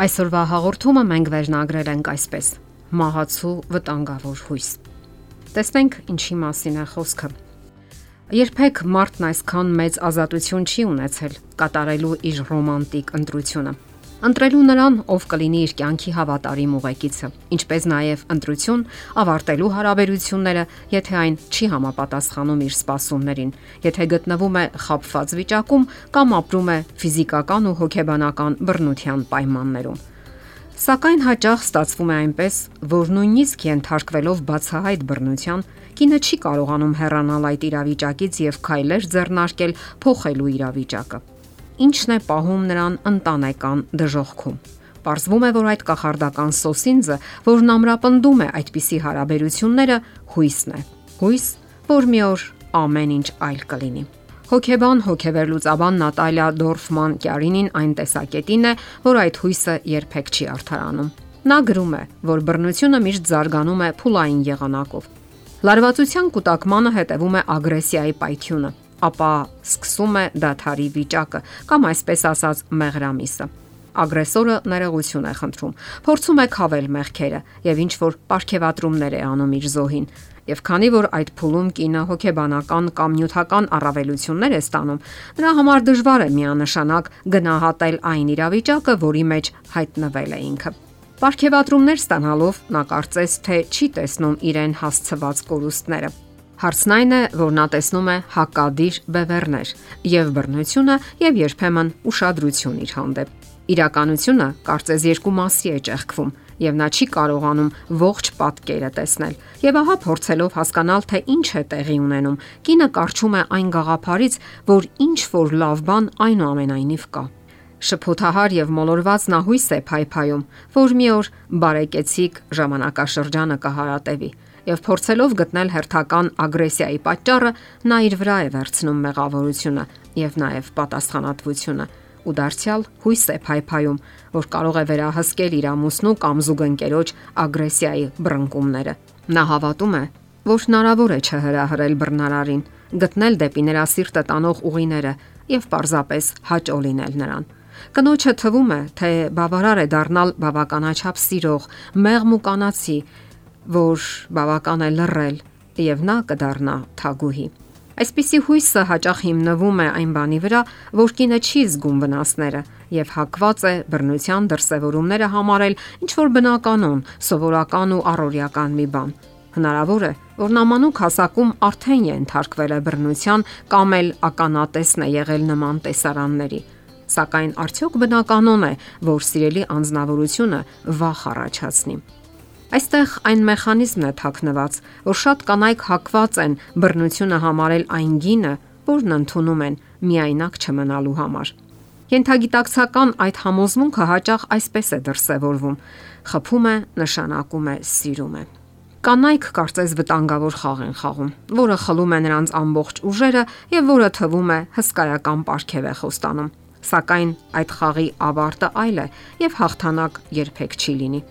Այսօրվա հաղորդումը մենք վերնագրել ենք այսպես. Մահացու վտանգավոր հույս։ Տեսնենք ինչի մասին է խոսքը։ Երբեք մարդն այսքան մեծ ազատություն չի ունեցել կատարելու իր ռոմանտիկ ընտրությունը ընտրելու նրան, ով կլինի իր կյանքի հավատարիմ ուղեկիցը, ինչպես նաև ընտրություն ավարտելու հարաբերությունները, եթե այն չի համապատասխանում իր սպասումներին, եթե գտնվում է խապված վիճակում կամ ապրում է ֆիզիկական ու հոգեբանական բռնության պայմաններում։ Սակայն հաճախ ստացվում է այնպես, որ նույնիսկ ենթարկվելով բացահայտ բռնության, կինը չի կարողանում հեռանալ այդ իրավիճակից եւ քայլեր ձեռնարկել փոխելու իրավիճակը ինչն է պահում նրան ընտանեկան դժողքում։ Պարզվում է, որ այդ կախարդական սոսինձը, որն ամրապնդում է այդպիսի հարաբերությունները, հույսն է։ Հույս, որ մի օր ամեն ինչ այլ կլինի։ Հոգեբան հոգեվերլուծաբան Նատալիա Դորֆման Կյարինին այն տեսակետին է, որ այդ հույսը երբեք չի արդարանում։ Նա գրում է, որ բռնությունը միշտ զարգանում է փուլային եղանակով։ Լարվածության կൂട്ടակմանը հետևում է ագրեսիայի պայթյունը, ապա սկսում է դաթարի վիճակը կամ այսպես ասած մեղրամիսը։ Ագրեսորը ներողություն է խնդրում, փորձում է քավել մեղքերը եւ ինչ որ ապարքեվատրումներ է անում իր զոհին։ Եվ քանի որ այդ փուլում կինը հոգեբանական կամ նյութական առավելություններ է ստանում, նրա համար դժվար է միանշանակ գնահատել այն իրավիճակը, որի մեջ հայտնվել է ինքը։ Պարքեվատրումներ ստանալով նա կարծես թե չի տեսնում իրեն հասցված կորուստները Հարցն այն է, որ նա տեսնում է հակադիր բևեռներ եւ բռնությունը եւ երբեմն ուշադրություն իր հանդեպ։ Իրականությունը կարծես երկու մասի է ճեղքվում եւ նա չի կարողանում ողջ պատկերը տեսնել։ Եվ ահա փորձելով հասկանալ, թե ինչ է տեղի ունենում, կինը կարճում է այն գաղափարից, որ ինչ որ լավ բան այնուամենայնիվ կա շփոթահար եւ մոլորված նա հույս է փայփայում, որ մի օր բարեկեցիկ ժամանակաշրջանը կհարատեվի եւ փորձելով գտնել հերթական ագրեսիայի պատճառը, նա իր վրա է վերցնում մեղավորությունը եւ նաեւ պատասխանատվությունը ու դարձյալ հույս է փայփայում, որ կարող է վերահսկել իր ամուսնու կամ զուգընկերոջ ագրեսիայի բռնկումները։ Նա հավատում է, որ հնարավոր է չհրահրել բռնարարին, գտնել դեպի նրա սիրտը տանող ուղիները եւ պարզապես հաճո լինել նրան։ Կնոջը թվում է, թե բավարար է դառնալ բավականաչափ սիրող, մեղմ ու կանացի, որ բավական է լռել եւ նա կդառնա թագուհի։ Այսպիսի հույսը հաճախ հիմնվում է այն բանի վրա, որ կինը չի զգում վնասները եւ հակված է բռնության դրսևորումները համարել ինչ որ բնականon, սովորական ու առօրյական մի բան։ Հնարավոր է, որ նամանուկ հասակում արդեն ենթարկվել է բռնության կամ էլ ականատեսն է եղել նման տեսարանների։ Սակայն արդյոք բնականon է, որ սիրելի անznավորությունը վախ առաջացնի։ Այստեղ այն մեխանիզմն է թաքնված, որ շատ կանայք հակված են բռնությունը համարել այն գինը, որն ընդունում են միայնակ չմնալու համար։ Ենթագիտակցական այդ համոզմունքը հաճախ այսպես է դրսևորվում. խփում է, նշանակում է, սիրում է։ Կանայք կարծես վտանգավոր խաղ են խաղում, որը խլում է նրանց ամբողջ ուժերը եւ որը թվում է հսկայական պարգև է խոստանում։ Սակայն այդ խաղի ավարտը այլ է եւ հաղթանակ երբեք չի լինի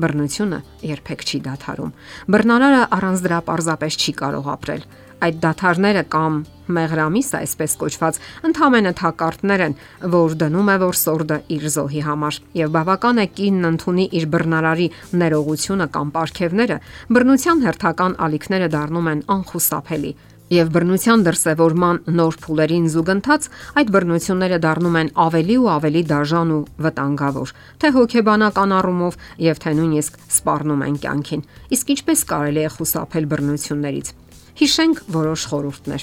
բռնությունը երբեք չի դադարում։ Բռնարարը առանց դրա պարզապես չի կարող ապրել։ Այդ դաթարները կամ մեղրամիսը, այսպես կոչված, ընդհանրը թակարդներ են, որ դնում է որ սորդը իր զոհի համար։ Եվ բավական է կինն ընդունի իր բռնարարի ներողությունը կամ ապարքևները, բռնության հերթական ալիքները դառնում են անխուսափելի եւ բռնության դրսեւորման նոր փուլերին զուգընթաց այդ բռնությունները դառնում են ավելի ու ավելի դաժան ու վտանգավոր, թե հոգեբանական առումով եւ թե նույնիսկ սպառնում են կյանքին։ Իսկ ինչպես կարելի է խուսափել բռնություններից։ Հիշենք որոշ խորհուրդներ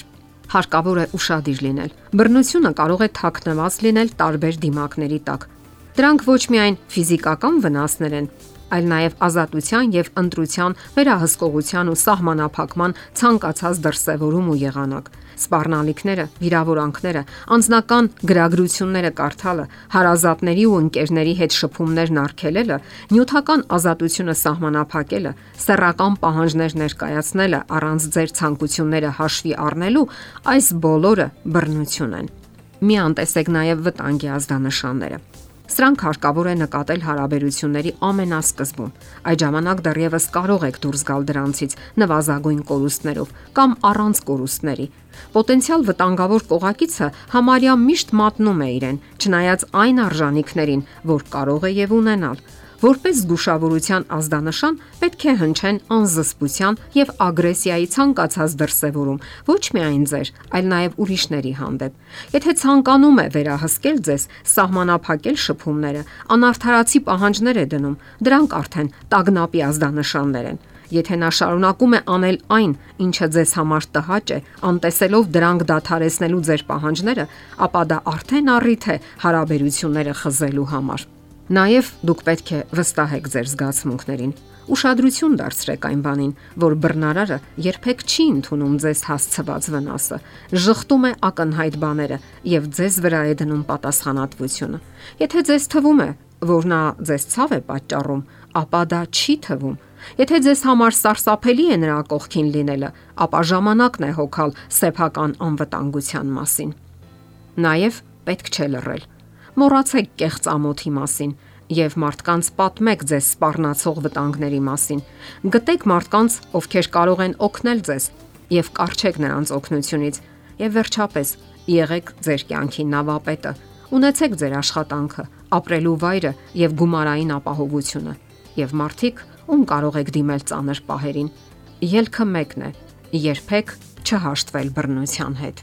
հարկավոր է ուրախadir լինել։ Բռնությունը կարող է թաքնված լինել տարբեր դիմակների տակ։ Դրանք ոչ միայն ֆիզիկական վնասներ են, այլ նաև ազատության եւ ընտրության, վերահսկողության ու սահմանափակման ցանկացած դրսևորում ու եղանակ։ Սպառնալիքները, վիրավորանքները, անznական գրագրությունները կարդալը, հարազատների ու ընկերների հետ շփումներն արգելելը, նյութական ազատությունը սահմանափակելը, սեռական պահանջներ ներկայացնելը առանց ձեր ցանկությունները հաշվի առնելու, այս բոլորը բռնություն են։ Մի անտեսեք նաև վտանգի ազդանշանները Սրանք հարկավոր է նկատել հարաբերությունների ամենասկզբում։ Այդ ժամանակ դեռևս կարող եք դուրս գալ դրանցից նվազագույն կորուստներով կամ առանց կորուստների։ Պոտենցիալ վտանգավոր կողակիցը համարյա միշտ մատնում է իրեն, չնայած այն արժանինքներին, որ կարող է եւ ունենալ։ Որպես զգուշավորության ազդանշան պետք է հնչեն անզսպության եւ ագրեսիայի ցանկացած դրսեւորում, ոչ միայն ձեր, այլ նաեւ ուրիշների հանդեպ։ Եթե ցանկանում է վերահսկել ձեզ, սահմանափակել շփումները, անարթարացի պահանջներ է դնում, դրանք արդեն տագնապի ազդանշաններ են։ Եթե նա շարունակում է անել այն, ինչը ձեզ համար տհաճ է, անտեսելով դրանք դադարեցնելու ձեր պահանջները, ապա դա արդեն առիթ է հարաբերությունները խզելու համար։ Նաև դուք պետք է վստահեք ձեր զգացմունքներին։ Ուշադրություն դարձրեք այն բանին, որ բռնարարը երբեք չի ընդունում ձեզ հասցված վնասը, ժխտում է ակնհայտ բաները եւ ձեզ վրա է դնում պատասխանատվությունը։ Եթե ձեզ թվում է, որ նա ձեզ ցավ է պատճառում, ապա դա չի թվում։ Եթե ձեզ համար սարսափելի է նրա կողքին լինելը, ապա ժամանակն է հոգալ սեփական անվտանգության մասին։ Նաև պետք չէ լռել մոռացեք կեղծ ամոթի մասին եւ մարդկանց պատմեք ձեզ սпарնացող վտանգների մասին։ Գտեք մարդկանց, ովքեր կարող են օգնել ձեզ եւ կարճեք նրանց օգնությունից եւ վերջապես եղեք ձեր կյանքի նավապետը։ Ունեցեք ձեր աշխատանքը, ապրելու վայրը եւ գումարային ապահովությունը եւ մարդիկ, ում կարող եք դիմել ծանր պահերին։ Ելքը մեկն է՝ երբեք չհաշտվել բռնության հետ։